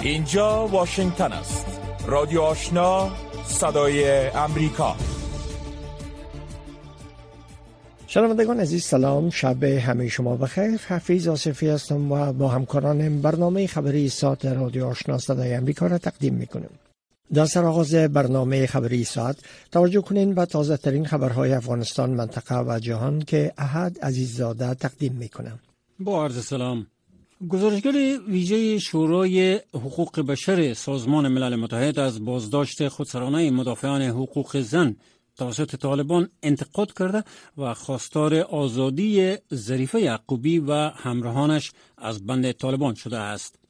اینجا واشنگتن است. رادیو آشنا صدای امریکا. شنوندگان عزیز سلام. شب همه شما بخیر. حفیظ آصفی هستم و با همکارانم برنامه خبری ساعت رادیو آشنا صدای امریکا را تقدیم می‌کنم در سرآغاز برنامه خبری ساعت توجه کنین به تازه ترین خبرهای افغانستان منطقه و جهان که احد عزیززاده تقدیم می‌کنم. با عرض سلام. گزارشگر ویژه شورای حقوق بشر سازمان ملل متحد از بازداشت خودسرانه مدافعان حقوق زن توسط طالبان انتقاد کرده و خواستار آزادی ظریفه یعقوبی و همراهانش از بند طالبان شده است.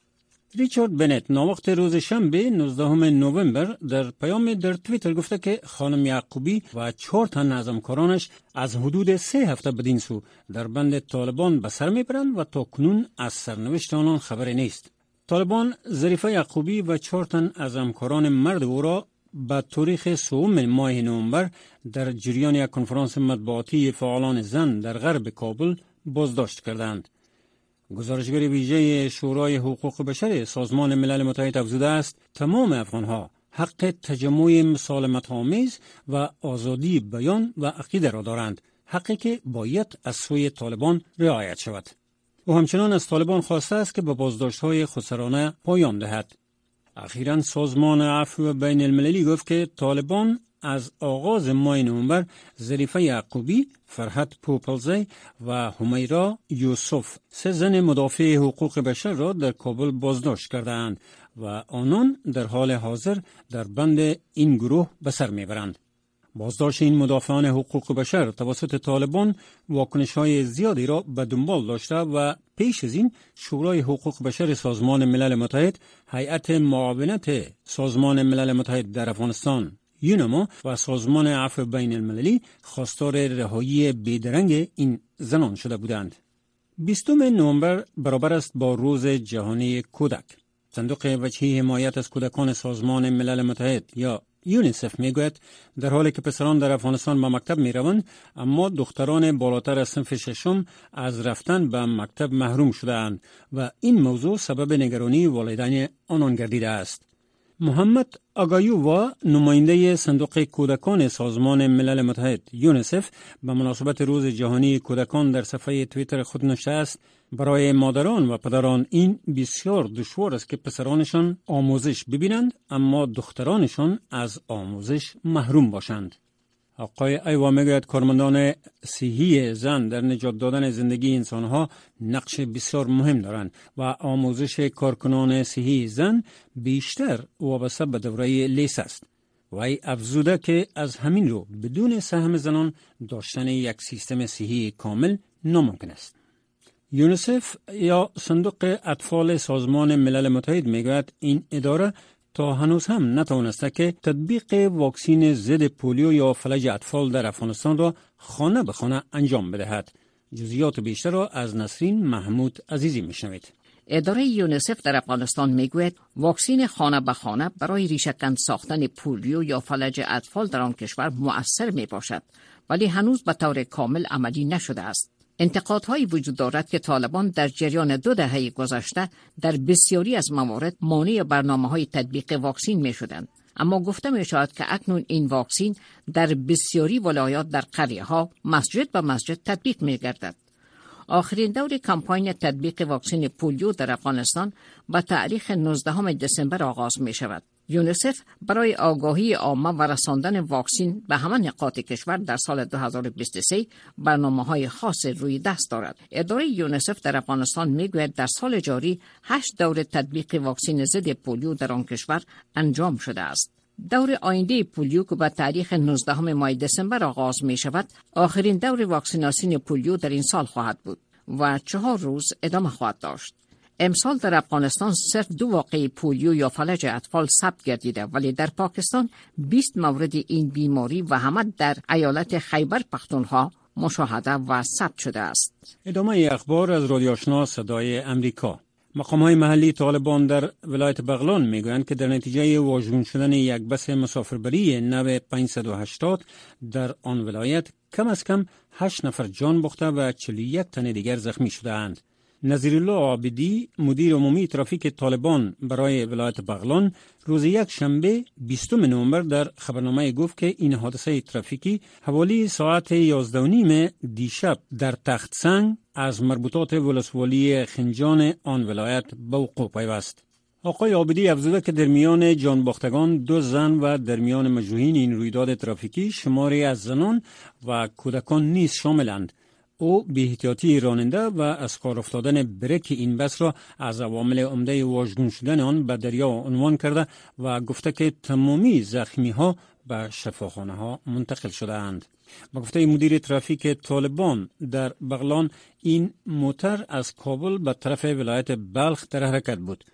ریچارد بنت ناوقت روز شنبه 19 نوامبر در پیام در تویتر گفته که خانم یعقوبی و چهار تن از همکارانش از حدود سه هفته بدین سو در بند طالبان به سر می‌برند و تا کنون از سرنوشت آنان خبری نیست. طالبان ظریفه یعقوبی و چهار تن از همکاران مرد او را به تاریخ سوم ماه نوامبر در جریان یک کنفرانس مطبوعاتی فعالان زن در غرب کابل بازداشت کردند. گزارشگر ویژه شورای حقوق بشر سازمان ملل متحد افزوده است تمام افغانها حق تجمع مسالمت آمیز و آزادی بیان و عقیده را دارند حقی که باید از سوی طالبان رعایت شود. او همچنان از طالبان خواسته است که به بازداشت های خسرانه پایان دهد. اخیرا سازمان عفو بین المللی گفت که طالبان از آغاز ماه نوامبر ظریفه یعقوبی، فرحت پوپلزی و همیرا یوسف سه زن مدافع حقوق بشر را در کابل بازداشت کردند و آنان در حال حاضر در بند این گروه به سر می‌برند. بازداشت این مدافعان حقوق بشر توسط طالبان واکنش های زیادی را به دنبال داشته و پیش از این شورای حقوق بشر سازمان ملل متحد هیئت معاونت سازمان ملل متحد در افغانستان یونما و سازمان عفو بین المللی خواستار رهایی بیدرنگ این زنان شده بودند. 20 نوامبر برابر است با روز جهانی کودک. صندوق وجهی حمایت از کودکان سازمان ملل متحد یا یونیسف می‌گوید در حالی که پسران در افغانستان به مکتب می روند اما دختران بالاتر از صنف ششم از رفتن به مکتب محروم شدهاند و این موضوع سبب نگرانی والدین آنان گردیده است. محمد آگایو و نماینده صندوق کودکان سازمان ملل متحد یونسف به مناسبت روز جهانی کودکان در صفحه تویتر خود نشته است برای مادران و پدران این بسیار دشوار است که پسرانشان آموزش ببینند اما دخترانشان از آموزش محروم باشند. آقای ایوا می‌گوید کارمندان صحی زن در نجات دادن زندگی انسانها نقش بسیار مهم دارند و آموزش کارکنان صحی زن بیشتر وابسته به دوره لیس است. و ای افزوده که از همین رو بدون سهم زنان داشتن یک سیستم صحی کامل ناممکن است. یونسف یا صندوق اطفال سازمان ملل متحد می‌گوید این اداره تا هنوز هم نتوانسته که تطبیق واکسین ضد پولیو یا فلج اطفال در افغانستان را خانه به خانه انجام بدهد. جزئیات بیشتر را از نسرین محمود عزیزی میشنوید. اداره یونسف در افغانستان می‌گوید واکسین خانه به خانه برای ریشهکن ساختن پولیو یا فلج اطفال در آن کشور مؤثر می باشد ولی هنوز به طور کامل عملی نشده است. انتقادهایی وجود دارد که طالبان در جریان دو دهه گذشته در بسیاری از موارد مانع برنامه های تطبیق واکسین می شدند. اما گفته می شود که اکنون این واکسین در بسیاری ولایات در قریه ها مسجد به مسجد تطبیق می گردد. آخرین دور کمپاین تطبیق واکسن پولیو در افغانستان با تاریخ 19 دسامبر آغاز می شود. یونسف برای آگاهی عامه و رساندن واکسین به همه نقاط کشور در سال 2023 برنامه های خاص روی دست دارد. اداره یونسف در افغانستان می‌گوید در سال جاری هشت دور تطبیق واکسین ضد پولیو در آن کشور انجام شده است. دور آینده پولیو که به تاریخ 19 ماه دسامبر آغاز می شود آخرین دور واکسیناسیون پولیو در این سال خواهد بود و چهار روز ادامه خواهد داشت. امسال در افغانستان صرف دو واقعی پولیو یا فلج اطفال ثبت گردیده ولی در پاکستان 20 مورد این بیماری و همه در ایالت خیبر پختونخوا مشاهده و ثبت شده است. ادامه اخبار از رادیو آشنا صدای امریکا مقام های محلی طالبان در ولایت بغلان می‌گویند که در نتیجه واژگون شدن یک بس مسافربری نو 580 در آن ولایت کم از کم 8 نفر جان بخته و 41 تن دیگر زخمی شدهاند. نظیرالله عابدی مدیر عمومی ترافیک طالبان برای ولایت بغلان روز یک شنبه 20 نوامبر در خبرنامه گفت که این حادثه ترافیکی حوالی ساعت 11 نیم دیشب در تخت سنگ از مربوطات ولسوالی خنجان آن ولایت به وقوع پیوست. آقای آبدی افزوده که در میان جانباختگان دو زن و در میان مجروحین این رویداد ترافیکی شماری از زنان و کودکان نیز شاملند. او به راننده و از کار افتادن بریک این بس را از عوامل عمده واژگون شدن آن به دریا عنوان کرده و گفته که تمامی زخمی ها به شفاخانه ها منتقل شده اند. با گفته مدیر ترافیک طالبان در بغلان این موتر از کابل به طرف ولایت بلخ در حرکت بود.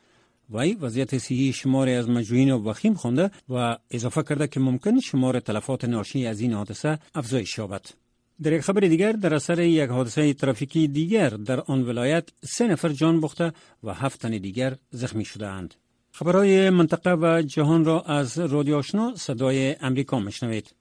وی وضعیت صحی شمار از مجروحین و وخیم خونده و اضافه کرده که ممکن شمار تلفات ناشی از این حادثه افزایش یابد. در یک خبر دیگر در اثر یک حادثه ترافیکی دیگر در آن ولایت سه نفر جان بخته و هفت تن دیگر زخمی شده اند. خبرهای منطقه و جهان را از رادیو آشنا صدای امریکا مشنوید.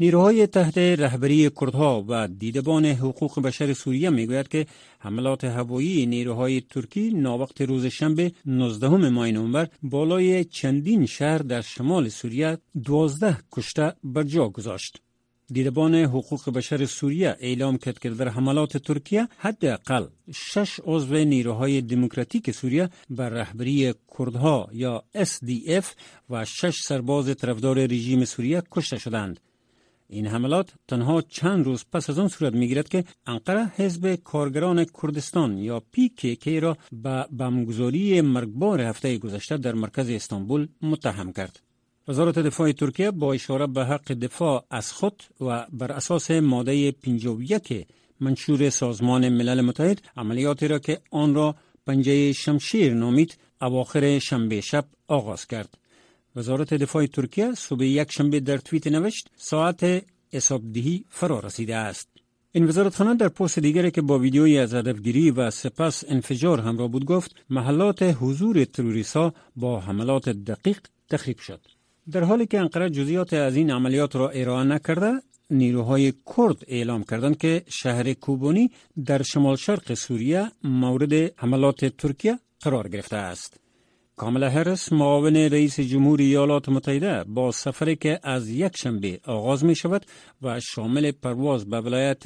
نیروهای تحت رهبری کردها و دیدبان حقوق بشر سوریه می‌گوید که حملات هوایی نیروهای ترکی ناوقت روز شنبه 19 ماه نوامبر بالای چندین شهر در شمال سوریه 12 کشته بر جا گذاشت. دیدبان حقوق بشر سوریه اعلام کرد که در حملات ترکیه حداقل شش عضو نیروهای دموکراتیک سوریه بر رهبری کردها یا SDF و شش سرباز طرفدار رژیم سوریه کشته شدند. این حملات تنها چند روز پس از آن صورت می‌گیرد که انقره حزب کارگران کردستان یا PKK را به بمگذاری مرگبار هفته گذشته در مرکز استانبول متهم کرد. وزارت دفاع ترکیه با اشاره به حق دفاع از خود و بر اساس ماده 51 منشور سازمان ملل متحد عملیاتی را که آن را پنجه شمشیر نامید اواخر شنبه شب آغاز کرد. وزارت دفاع ترکیه صبح یک شنبه در توییت نوشت ساعت حسابدهی فرا رسیده است. این وزارتخانه در پست دیگری که با ویدیویی از هدفگیری و سپس انفجار همراه بود گفت محلات حضور تروریسا با حملات دقیق تخریب شد. در حالی که انقره جزیات از این عملیات را ارائه نکرده نیروهای کرد اعلام کردند که شهر کوبونی در شمال شرق سوریه مورد حملات ترکیه قرار گرفته است. کاملا هرس معاون رئیس جمهور ایالات متحده با سفری که از یک شنبه آغاز می شود و شامل پرواز به ولایت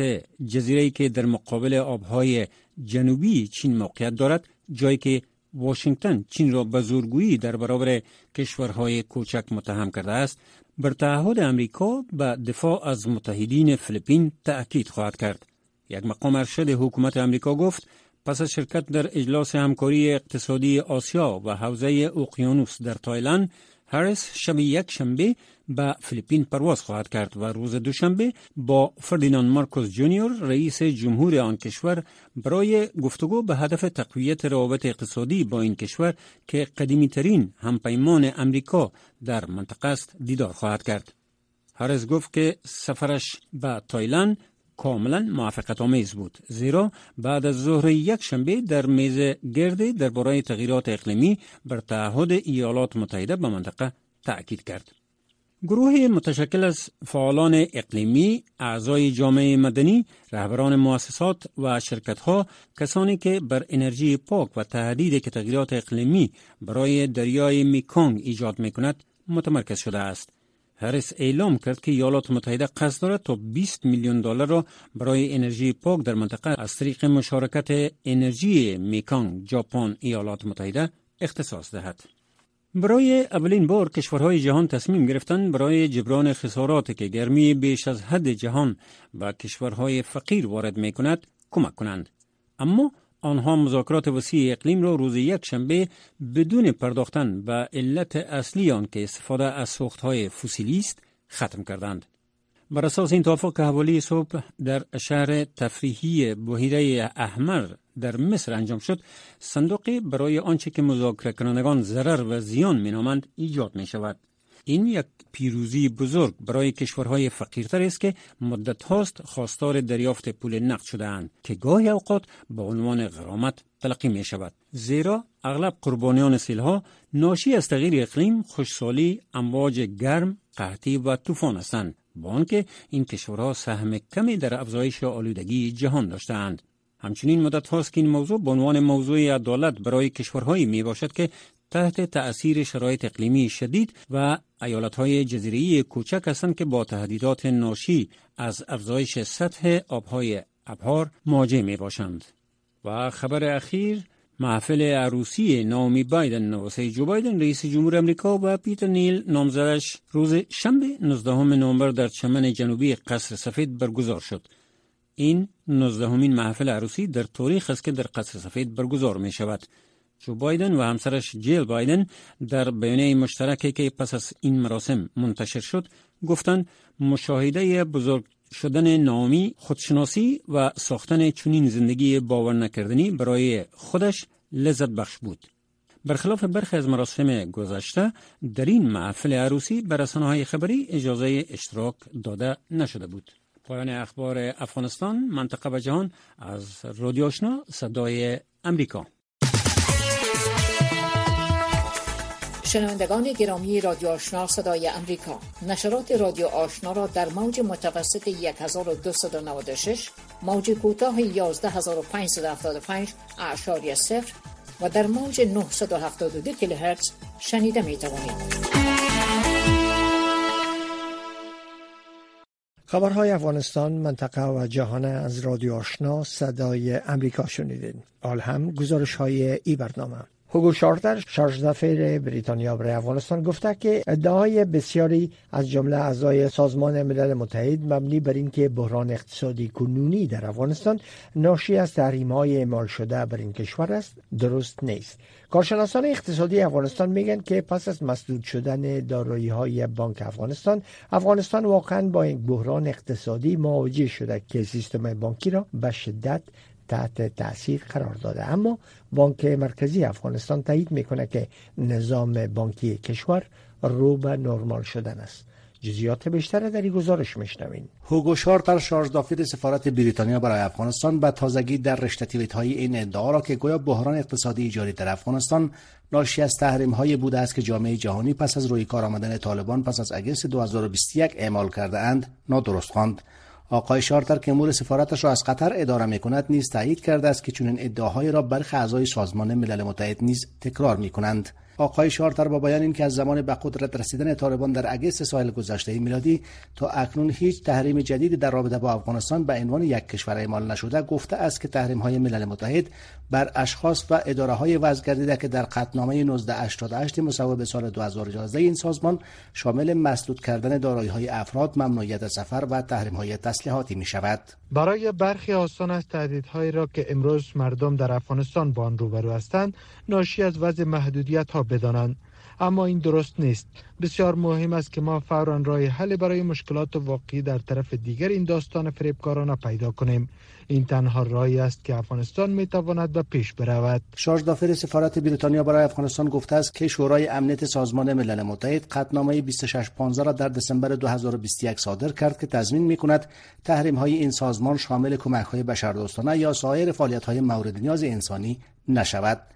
جزیره که در مقابل آبهای جنوبی چین موقعیت دارد جایی که واشنگتن چین را به زورگویی در برابر کشورهای کوچک متهم کرده است. بر تعهد امریکا به دفاع از متحدین فیلیپین تأکید خواهد کرد. یک مقام ارشد حکومت امریکا گفت پس از شرکت در اجلاس همکاری اقتصادی آسیا و حوزه اقیانوس در تایلند هریس شب یک شنبه به فیلیپین پرواز خواهد کرد و روز دوشنبه با فردیناند مارکوس جونیور رئیس جمهور آن کشور برای گفتگو به هدف تقویت روابط اقتصادی با این کشور که قدیمی ترین همپیمان امریکا در منطقه است دیدار خواهد کرد. هرس گفت که سفرش به تایلند کاملا موافقت آمیز بود زیرا بعد از ظهر یک شنبه در میز گرد درباره تغییرات اقلیمی بر تعهد ایالات متحده به منطقه تأکید کرد گروه متشکل از فعالان اقلیمی، اعضای جامعه مدنی، رهبران مؤسسات و شرکتها کسانی که بر انرژی پاک و تهدید که تغییرات اقلیمی برای دریای میکانگ ایجاد می کند متمرکز شده است. هریس اعلام کرد که ایالات متحده قصد دارد تا 20 میلیون دلار را برای انرژی پاک در منطقه از طریق مشارکت انرژی میکانگ ژاپن ایالات متحده اختصاص دهد. برای اولین بار کشورهای جهان تصمیم گرفتن برای جبران خسارات که گرمی بیش از حد جهان و کشورهای فقیر وارد می کند کمک کنند. اما آنها مذاکرات وسیع اقلیم را روز یک شنبه بدون پرداختن به علت اصلی آن که استفاده از سوختهای فسیلی است ختم کردند. بر اساس این توافق که حوالی صبح در شهر تفریحی بحیره احمر در مصر انجام شد. صندوقی برای آنچه که مذاکره کنندگان ضرر و زیان مینامند ایجاد می شود این یک پیروزی بزرگ برای کشورهای فقیرتر است که مدت هاست خواستار دریافت پول نقد شده اند که گاهی اوقات به عنوان غرامت تلقی می شود زیرا اغلب قربانیان سیلها ناشی از تغییر اقلیم خوشسالی امواج گرم قحطی و طوفان هستند. با آنکه این کشورها سهم کمی در افزایش آلودگی جهان داشتند همچنین مدت هاست که این موضوع به عنوان موضوع عدالت برای کشورهایی می باشد که تحت تأثیر شرایط اقلیمی شدید و های جزیری کوچک هستند که با تهدیدات ناشی از افزایش سطح آبهای ابهار مواجه می باشند. و خبر اخیر محفل عروسی نامی بایدن نواسه جو بایدن رئیس جمهور امریکا و پیتر نیل نامزدش روز شنبه 19 نوامبر در چمن جنوبی قصر سفید برگزار شد. این 19 محفل عروسی در تاریخ است که در قصر سفید برگزار می شود. جو بایدن و همسرش جیل بایدن در بیانیه مشترکی که پس از این مراسم منتشر شد گفتند مشاهده بزرگ شدن نامی خودشناسی و ساختن چنین زندگی باور نکردنی برای خودش لذت بخش بود. برخلاف برخی از مراسم گذشته در این محفل عروسی به های خبری اجازه اشتراک داده نشده بود. پایان اخبار افغانستان منطقه و جهان از رادیو آشنا صدای امریکا شنوندگان گرامی رادیو آشنا صدای امریکا نشرات رادیو آشنا را در موج متوسط 1296 موج کوتاه 11575 اعشاری صفر و در موج 972 کیلوهرتز شنیده می توانید. خبرهای افغانستان منطقه و جهان از رادیو آشنا صدای امریکا شنیدین. آل هم گزارش های ای برنامه هوگو شارتر شارژدفیر بریتانیا برای افغانستان گفته که ادعای بسیاری از جمله اعضای سازمان ملل متحد مبنی بر اینکه بحران اقتصادی کنونی در افغانستان ناشی از تحریم های اعمال شده بر این کشور است درست نیست. کارشناسان اقتصادی افغانستان میگن که پس از مسدود شدن دارایی های بانک افغانستان افغانستان واقعا با یک بحران اقتصادی مواجه شده که سیستم بانکی را به شدت تحت تاثیر قرار داده. اما بانک مرکزی افغانستان تایید می‌کنه که نظام بانکی کشور رو به نرمال شدن است. جزیات بیشتر در این گزارش میشنوین. هوگو شارتر شارژدافیر سفارت بریتانیا برای افغانستان به تازگی در رشته های این ادعا را که گویا بحران اقتصادی ایجاری در افغانستان ناشی از تحریم های بوده است که جامعه جهانی پس از روی کار آمدن طالبان پس از اگست 2021 اعمال کرده اند نادرست خواند. آقای شارتر که امور سفارتش را از قطر اداره می کند نیز تایید کرده است که چنین ادعاهایی را برخی اعضای سازمان ملل متحد نیز تکرار می کنند. آقای شارتر با بیان اینکه از زمان به قدرت رسیدن طالبان در اگست سال گذشته میلادی تا اکنون هیچ تحریم جدیدی در رابطه با افغانستان به عنوان یک کشور اعمال نشده گفته است که تحریم های ملل متحد بر اشخاص و اداره های وضع که در قطعنامه 1988 مصوب سال 2011 این سازمان شامل مسدود کردن دارایی های افراد ممنوعیت سفر و تحریم های تسلیحاتی می شود برای برخی آسان از تهدیدهایی را که امروز مردم در افغانستان با آن روبرو هستند ناشی از وضع محدودیت ها بدانند. اما این درست نیست. بسیار مهم است که ما فورا راه حل برای مشکلات واقعی در طرف دیگر این داستان فریبکارانه پیدا کنیم. این تنها راهی است که افغانستان می تواند به پیش برود. دافر سفارت بریتانیا برای افغانستان گفته است که شورای امنیت سازمان ملل متحد قطعنامه 2615 را در دسامبر 2021 صادر کرد که تضمین می کند تحریم های این سازمان شامل کمک های بشردوستانه یا سایر فعالیت های مورد نیاز انسانی نشود.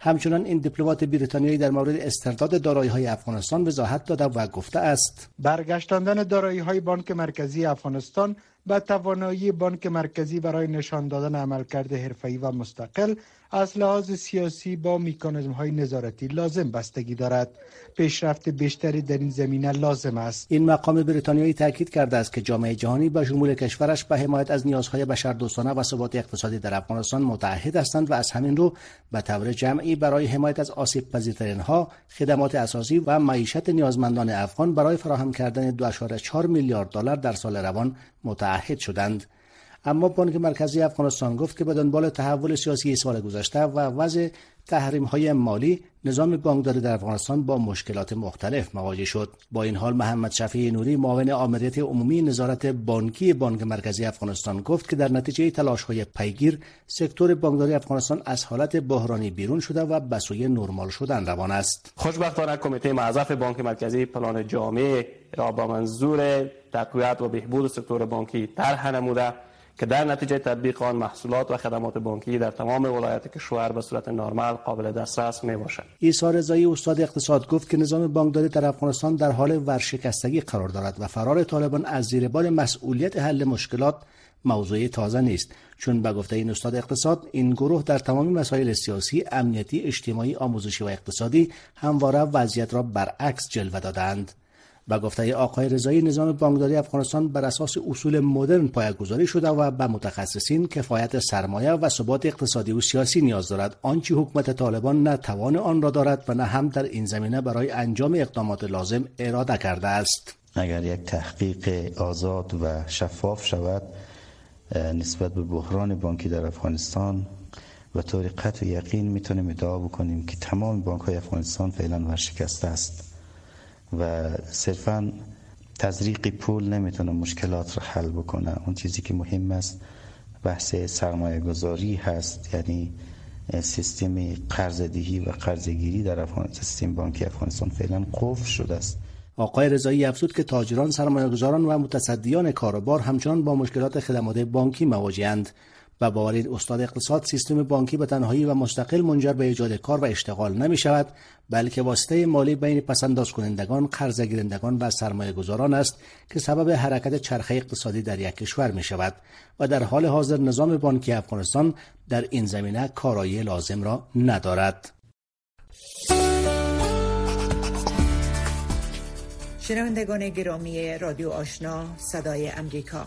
همچنان این دیپلمات بریتانیایی در مورد استرداد دارایی های افغانستان وضاحت داده و گفته است. برگشتاندن دارایی های بانک مرکزی افغانستان به توانایی بانک مرکزی برای نشان دادن عملکرد حرفه‌ای و مستقل از لحاظ سیاسی با میکانزم های نظارتی لازم بستگی دارد. پیشرفت بیشتری در این زمینه لازم است. این مقام بریتانیایی تاکید کرده است که جامعه جهانی با شمول کشورش به حمایت از نیازهای بشردوستانه و ثبات اقتصادی در افغانستان متعهد هستند و از همین رو به طور جمعی برای حمایت از آسیب پذیرترین ها خدمات اساسی و معیشت نیازمندان افغان برای فراهم کردن 2.4 میلیارد دلار در سال روان متعهد شدند. اما بانک مرکزی افغانستان گفت که به دنبال تحول سیاسی سال گذشته و وضع تحریم های مالی نظام بانکداری در افغانستان با مشکلات مختلف مواجه شد. با این حال محمد شفیع نوری معاون آمریت عمومی نظارت بانکی بانک مرکزی افغانستان گفت که در نتیجه تلاش های پیگیر سکتور بانکداری افغانستان از حالت بحرانی بیرون شده و به سوی نرمال شدن روان است. خوشبختانه کمیته معظف بانک مرکزی پلان جامع را با منظور تقویت و بهبود سکتور بانکی طرح نموده. که در نتیجه تطبیق آن محصولات و خدمات بانکی در تمام ولایت کشور به صورت نرمال قابل دسترس می باشد. ایسا رضایی استاد اقتصاد گفت که نظام بانکداری در افغانستان در حال ورشکستگی قرار دارد و فرار طالبان از زیر بار مسئولیت حل مشکلات موضوع تازه نیست چون به گفته این استاد اقتصاد این گروه در تمام مسائل سیاسی امنیتی اجتماعی آموزشی و اقتصادی همواره وضعیت را برعکس جلوه دادند و گفته آقای رضایی نظام بانکداری افغانستان بر اساس اصول مدرن پایگذاری شده و به متخصصین کفایت سرمایه و ثبات اقتصادی و سیاسی نیاز دارد. آنچه حکومت طالبان نه توان آن را دارد و نه هم در این زمینه برای انجام اقدامات لازم اراده کرده است. اگر یک تحقیق آزاد و شفاف شود نسبت به بحران بانکی در افغانستان و طور قطع یقین می‌تونیم ادعا بکنیم که تمام بانک های افغانستان فعلا ورشکسته است. و صرفا تزریق پول نمی‌تونه مشکلات رو حل بکنه. اون چیزی که مهم است بحث سرمایه گذاری هست. یعنی سیستم قرضدهی و قرضگیری در افغانستان سیستم بانکی افغانستان فعلا قفل شده است. آقای رضایی افزود که تاجران سرمایه‌گذاران و متصدیان کاروبار همچنان با مشکلات خدمات بانکی مواجهند و باور استاد اقتصاد سیستم بانکی به تنهایی و مستقل منجر به ایجاد کار و اشتغال نمی شود بلکه واسطه مالی بین پسنداز کنندگان قرضه گیرندگان و سرمایه گذاران است که سبب حرکت چرخه اقتصادی در یک کشور می شود و در حال حاضر نظام بانکی افغانستان در این زمینه کارایی لازم را ندارد. شنوندگان گرامی رادیو آشنا صدای امریکا.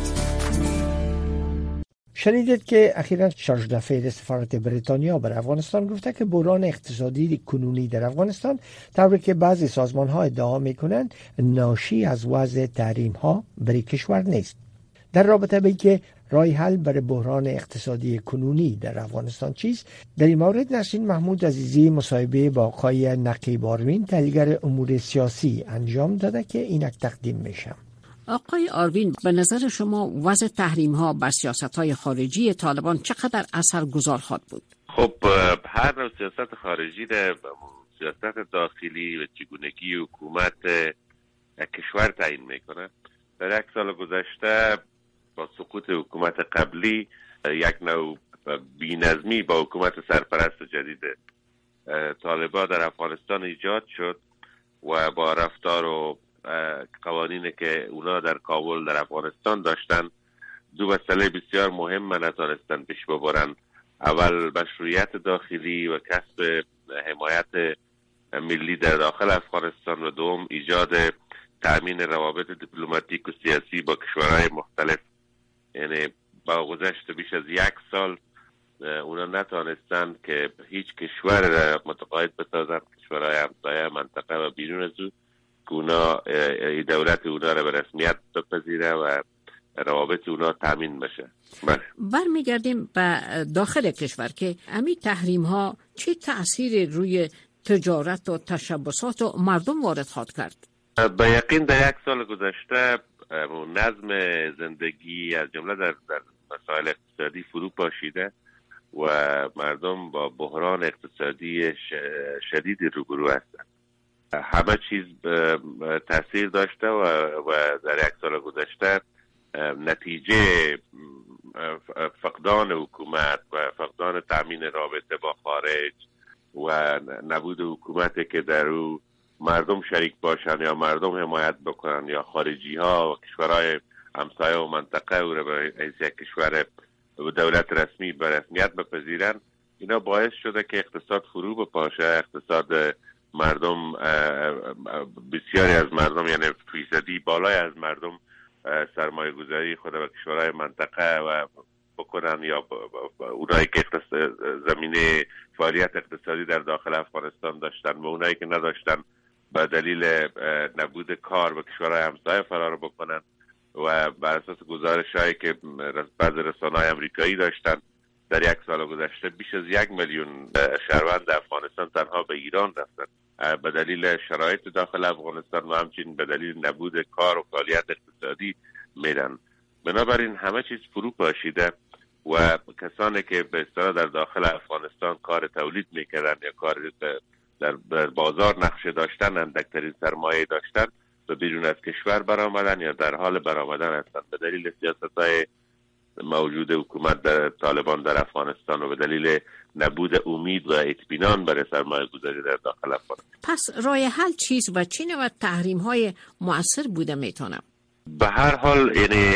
شنیدید که اخیرا شارژ دفعه سفارت بریتانیا بر افغانستان گفته که بحران اقتصادی کنونی در افغانستان طوری که بعضی سازمان ها ادعا می کنند ناشی از وضع تحریم ها بر کشور نیست. در رابطه به که رای حل برای بحران اقتصادی کنونی در افغانستان چیست در این مورد نسرین محمود عزیزی مصاحبه با آقای نقیب آرمین تحلیلگر امور سیاسی انجام داده که اینک تقدیم میشم. آقای آروین به نظر شما وضع تحریم ها بر سیاست های خارجی طالبان چقدر اثر گذار خواهد بود؟ خب هر نوع سیاست خارجی در سیاست داخلی و چگونگی حکومت کشور تعیین می‌کنه در یک سال گذشته با سقوط حکومت قبلی یک نوع بینظمی با حکومت سرپرست جدید طالبا در افغانستان ایجاد شد و با رفتار و قوانین که اونا در کابل در افغانستان داشتن دو مسئله بسیار مهم نتانستن پیش ببرن اول مشروعیت داخلی و کسب حمایت ملی در داخل افغانستان و دوم ایجاد تأمین روابط دیپلماتیک و سیاسی با کشورهای مختلف. یعنی با گذشت بیش از یک سال اونا نتانستند که هیچ کشور را متقاعد بسازند کشورهای همسایه منطقه و بیرون از او. که اونا دولت اونا را به رسمیت بپذیره و روابط اونا تامین بشه. بله. برمیگردیم به داخل کشور که همین تحریم ها چه تاثیر روی تجارت و تشبسات و مردم وارد خواهد کرد؟ به یقین در یک سال گذشته نظم زندگی از جمله در, در مسائل اقتصادی فرو پاشیده و مردم با بحران اقتصادی شدیدی روبرو هستند. همه چیز تاثیر داشته و, و در یک سال گذشته نتیجه فقدان حکومت و فقدان تامین رابطه با خارج و نبود حکومتی که در او مردم شریک باشن یا مردم حمایت بکنن یا خارجی ها و کشورهای همسایه و منطقه او را به یک کشور دولت رسمی به رسمیت بپذیرن اینا باعث شده که اقتصاد فرو بپاشه اقتصاد مردم بسیاری از مردم یعنی فیصدی بالای از مردم سرمایه گذاری خود و کشورهای منطقه و بکنن یا اونایی که زمینه فعالیت اقتصادی در داخل افغانستان داشتن و اونایی که نداشتن به دلیل نبود کار و کشورهای همسایه فرار بکنن و بر اساس گزارش هایی که بعض رسانه های امریکایی داشتن در یک سال گذشته بیش از یک میلیون شهروند افغانستان تنها به ایران رفتن. به دلیل شرایط داخل افغانستان و همچنین به دلیل نبود کار و فعالیت اقتصادی میرن. بنابراین همه چیز فرو پاشیده و کسانی که به اصطلاح در داخل افغانستان کار تولید می‌کردن یا کار در بازار نقشه داشتن اندکترین سرمایه داشتن به بیرون از کشور برآمدن یا در حال برآمدن هستند به دلیل سیاست های موجود حکومت در طالبان در افغانستان و به دلیل نبود امید و اطمینان برای سرمایه گذاری در داخل افغانستان. پس رای حل چیز و چین و تحریم های مؤثر بوده می‌تونم؟ به هر حال یعنی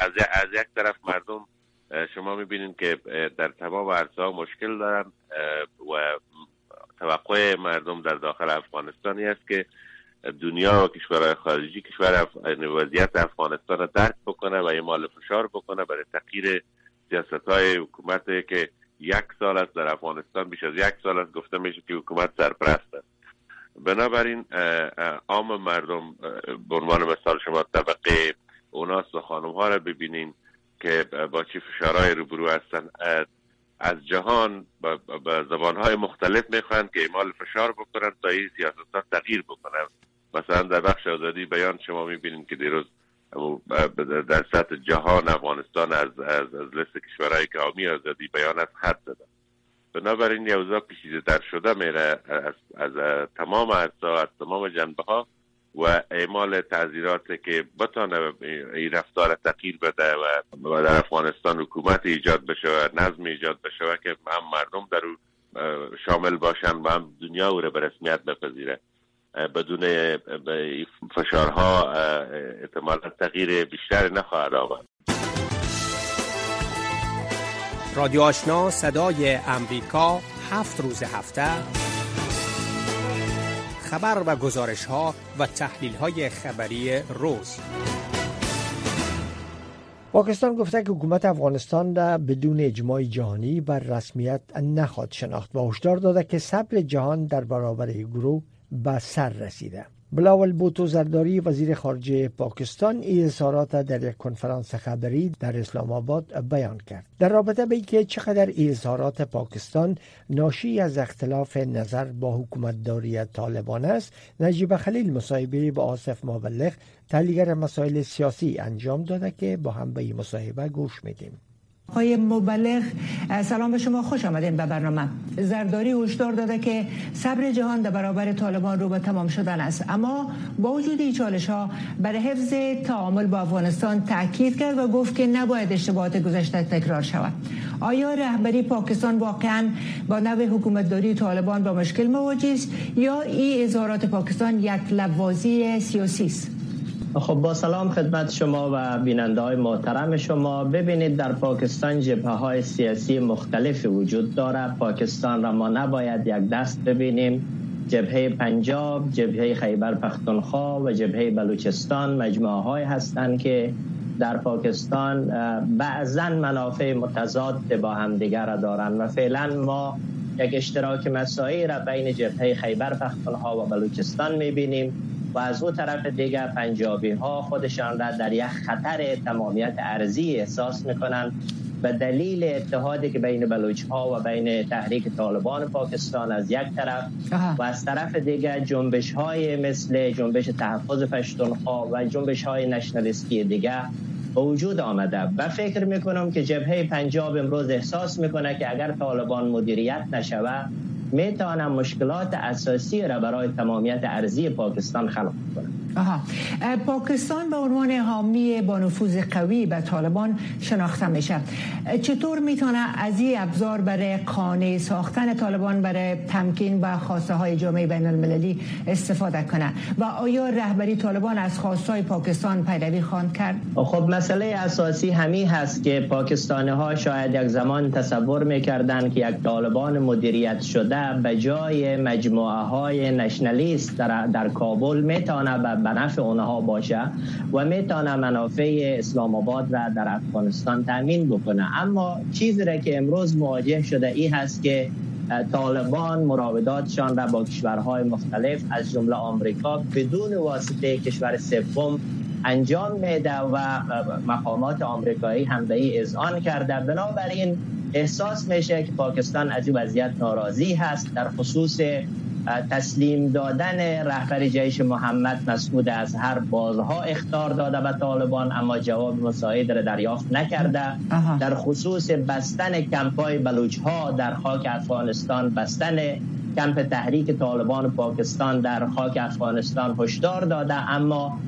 از, از یک طرف مردم شما می‌بینید که در تمام عرصه ها مشکل دارن و توقع مردم در داخل افغانستانی است که دنیا و کشورهای خارجی کشور وضعیت افغانستان را درک بکنه و مال فشار بکنه برای تغییر سیاست های حکومت که یک سال است در افغانستان بیش از یک سال است. گفته میشه که حکومت سرپرست است. بنابراین عام مردم به عنوان مثال شما طبقه اوناس و خانم ها را ببینین که با چه فشارهای روبرو هستن. از جهان به زبان های مختلف می‌خواهند که اعمال فشار بکنند تا این سیاست ها تغییر بکنند مثلا در بخش آزادی بیان شما می‌بینید که دیروز در سطح جهان افغانستان از, از, از لست کشورهایی که حامی آزادی بیان از خط زدن. بنابراین یوزا پیچیده در شده میره از, از تمام اجزا از تمام جنبه ها و اعمال تعذیرات که بتانه این رفتار تغییر بده و در افغانستان حکومت ایجاد بشه و نظم ایجاد بشه و که هم مردم در شامل باشن و هم دنیا او را به رسمیت بپذیره. بدون فشارها احتمالا تغییر بیشتر نخواهد آمد رادیو آشنا صدای امریکا هفت روز هفته. خبر و گزارش ها و تحلیل های خبری روز. پاکستان گفته که حکومت افغانستان را بدون اجماع جهانی بر رسمیت نخواهد شناخت و هشدار داده که صبر جهان در برابر گروه به سر رسیده. بلاول بوتو زرداری وزیر خارجه پاکستان این اظهارات در یک کنفرانس خبری در اسلام آباد بیان کرد. در رابطه به اینکه چقدر اظهارات پاکستان ناشی از اختلاف نظر با حکومتداری طالبان است نجیب خلیل مصاحبه با آصف مبلغ تحلیلگر مسائل سیاسی انجام داده که با هم به این مصاحبه گوش میدیم. آقای مبلغ. سلام به شما خوش آمدین به برنامه. زرداری هشدار داده که صبر جهان در برابر طالبان رو به تمام شدن است. اما با وجود این چالش ها برای حفظ تعامل با افغانستان تاکید کرد و گفت که نباید اشتباهات گذشته تکرار شود. آیا رهبری پاکستان واقعا با نوع حکومتداری طالبان با مشکل مواجه است یا این اظهارات پاکستان یک لبوازی سیاسی است؟ خب با سلام خدمت شما و بیننده های محترم شما. ببینید در پاکستان جبهه های سیاسی مختلف وجود داره. پاکستان را ما نباید یک دست ببینیم. جبهه پنجاب، جبهه خیبر پختونخوا و جبهه بلوچستان مجموعه های هستند که در پاکستان بعضا منافع متضاد با هم دیگر دارند و فعلا ما یک اشتراک مسایی را بین جبهه خیبر پختونخوا و بلوچستان می‌بینیم. و از او طرف دیگر پنجابی ها خودشان را در یک خطر تمامیت ارزی احساس می‌کنند. به دلیل اتحادی که بین بلوچ ها و بین تحریک طالبان پاکستان از یک طرف و از طرف دیگر جنبش های مثل جنبش تحفظ پشتونخوا و جنبش های نشنالیستی دیگر به وجود آمده. و فکر می‌کنم که جبهه پنجاب امروز احساس می‌کنه که اگر طالبان مدیریت نشود می‌توانم مشکلات اساسی را برای تمامیت ارزی پاکستان خلق کنم. آها. پاکستان به عنوان حامی با نفوذ قوی به طالبان شناخته میشه. چطور می‌تونه از این ابزار برای قانع ساختن طالبان برای تمکین و خواسته های جامعه بین المللی استفاده کنه؟ و آیا رهبری طالبان از خواسته های پاکستان پیروی خواهند کرد؟ خب مسئله اساسی همی هست که پاکستانی ها شاید یک زمان تصور می‌کردن که یک طالبان مدیریت شده به جای مجموعه های نشنالیست در, در کابل می‌تونه به نفع اونها باشه و می‌تونه منافع اسلام آباد را در افغانستان تامین بکنه. اما چیزی را که امروز مواجه شده ای هست که طالبان مراوداتشان را با کشورهای مختلف از جمله آمریکا بدون واسطه کشور سوم انجام میده و مقامات آمریکایی هم به این اذعان کرده. بنابراین احساس میشه که پاکستان از این وضعیت ناراضی هست در خصوص تسلیم دادن رهبر جیش محمد مسعود از هر بازها اختار داده به طالبان اما جواب مساعد را دریافت نکرده. در خصوص بستن کمپای بلوچ ها در خاک افغانستان بستن کمپ تحریک طالبان پاکستان در خاک افغانستان هشدار داده اما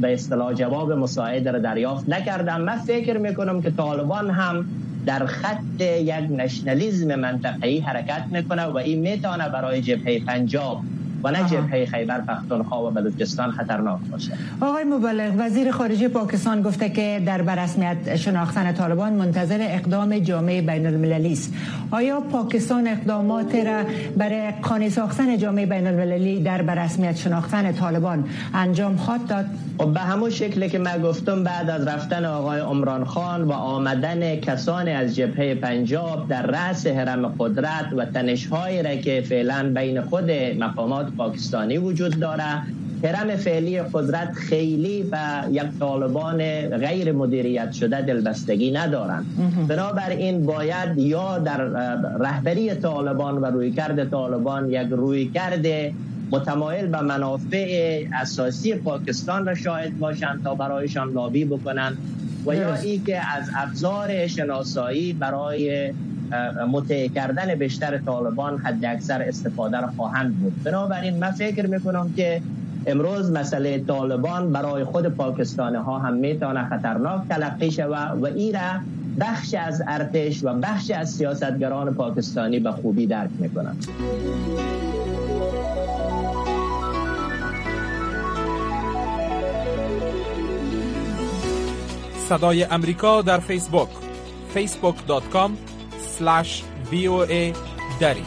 به اصطلاح جواب مساعد را دریافت نکردم من فکر می‌کنم که طالبان هم در خط یک نشنالیزم منطقه‌ای حرکت می‌کنه و این می‌تونه برای جبهه پنجاب و نه جبهه خیبر پختونخوا و بلوچستان خطرناک باشه. آقای مبلغ وزیر خارجه پاکستان گفته که در برسمیت شناختن طالبان منتظر اقدام جامعه بین المللی است. آیا پاکستان اقدامات را برای قانع ساختن جامعه بین المللی در برسمیت شناختن طالبان انجام خواهد داد؟ خب به همون شکلی که من گفتم بعد از رفتن آقای عمران خان و آمدن کسانی از جبهه پنجاب در رأس حرم قدرت و تنشهایی را که فعلا بین خود مقامات پاکستانی وجود داره. حرم فعلی قدرت خیلی به یک طالبان غیر مدیریت شده دلبستگی ندارند. بنابراین باید یا در رهبری طالبان و رویکرد طالبان یک رویکرد متمایل به منافع اساسی پاکستان را شاهد باشند تا برایشان لابی بکنند و یا ای که از ابزار شناسایی برای متع کردن بیشتر طالبان حد اکثر استفاده را خواهند بود. بنابراین من فکر می‌کنم که امروز مسئله طالبان برای خود پاکستانی ها هم می‌تونه خطرناک تلقی شود و ای را بخش از ارتش و بخش از سیاستگران پاکستانی به خوبی درک می‌کنند. صدای امریکا در فیسبوک facebook.com slash دری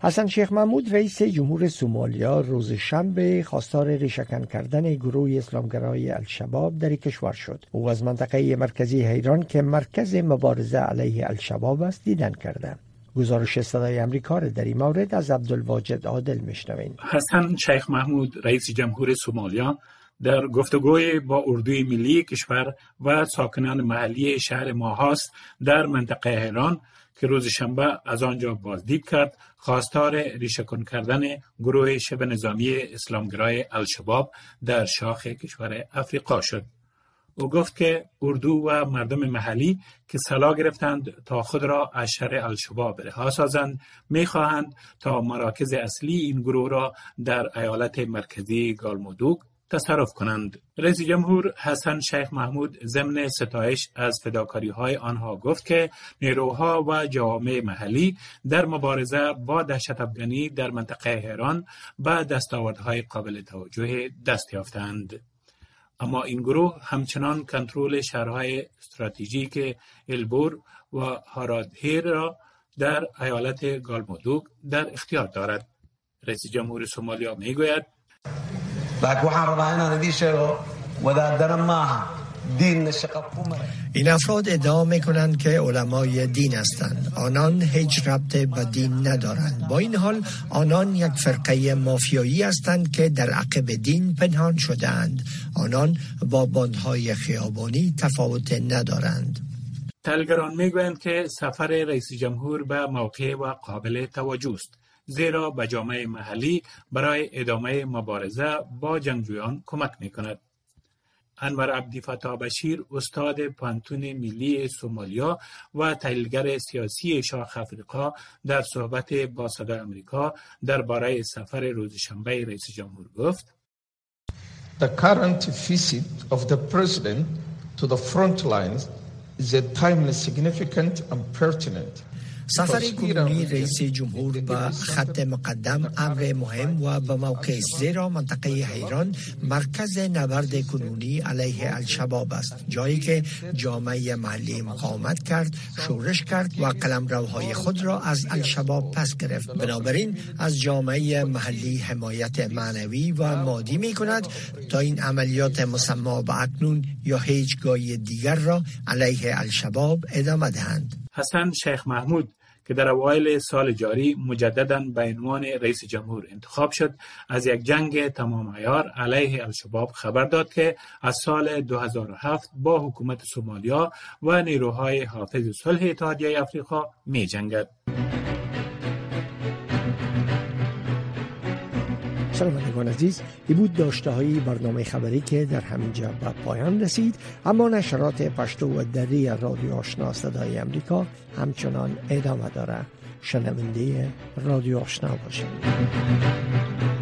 حسن شیخ محمود رئیس جمهور سومالیا روز شنبه خواستار ریشکن کردن گروه اسلامگرای الشباب در کشور شد. او از منطقه مرکزی حیران که مرکز مبارزه علیه الشباب است دیدن کرده. گزارش صدای امریکا در این مورد از عبدالواجد عادل میشنوین حسن شیخ محمود رئیس جمهور سومالیا در گفتگوی با اردوی ملی کشور و ساکنان محلی شهر ماهاست در منطقه ایران که روز شنبه از آنجا بازدید کرد خواستار ریشکن کردن گروه شبه نظامی اسلامگرای الشباب در شاخ کشور افریقا شد. او گفت که اردو و مردم محلی که سلا گرفتند تا خود را از شر الشباب رها سازند می‌خواهند تا مراکز اصلی این گروه را در ایالت مرکزی گالمودوگ تصرف کنند. رئیس جمهور حسن شیخ محمود ضمن ستایش از فداکاری های آنها گفت که نیروها و جوامع محلی در مبارزه با دهشت افغانی در منطقه هران به دستاوردهای قابل توجه دست یافتند. اما این گروه همچنان کنترل شهرهای استراتژیک البور و هارادهیر را در ایالت گالمودوگ در اختیار دارد. رئیس جمهور سومالیا می گوید این افراد ادعا می کنند که علمای دین هستند آنان هیچ ربط به دین ندارند با این حال آنان یک فرقه مافیایی هستند که در عقب دین پنهان شدهاند آنان با باندهای خیابانی تفاوت ندارند تلگران می‌گویند که سفر رئیس جمهور به موقع و قابل توجه است زیرا به جامعه محلی برای ادامه مبارزه با جنگجویان کمک می کند. انور عبدی فتا بشیر استاد پانتون ملی سومالیا و تحلیلگر سیاسی شاخ افریقا در صحبت با صدا امریکا درباره سفر روز شنبه رئیس جمهور گفت The current visit of the president to the front lines is a timely significant and pertinent سفر کنونی رئیس جمهور به خط مقدم امر مهم و به موقع زیرا منطقه حیران مرکز نبرد کنونی علیه الشباب است. جایی که جامعه محلی مقاومت کرد شورش کرد و قلمروهای خود را از الشباب پس گرفت. بنابراین از جامعه محلی حمایت معنوی و مادی می کند تا این عملیات مسما به اکنون یا هیچگاه دیگر را علیه الشباب ادامه دهند. حسن شیخ محمود که در اوایل سال جاری مجددا به عنوان رئیس جمهور انتخاب شد از یک جنگ تمام عیار علیه الشباب خبر داد که از سال 2007 با حکومت سومالیا و نیروهای حافظ صلح اتحادیه افریقا می جنگد. شنوندگان عزیز. ای بود داشته های برنامه خبری که در همینجا به پایان رسید. اما نشرات پشتو و دری رادیو آشنا صدای امریکا همچنان ادامه داره. شنونده رادیو آشنا باشید.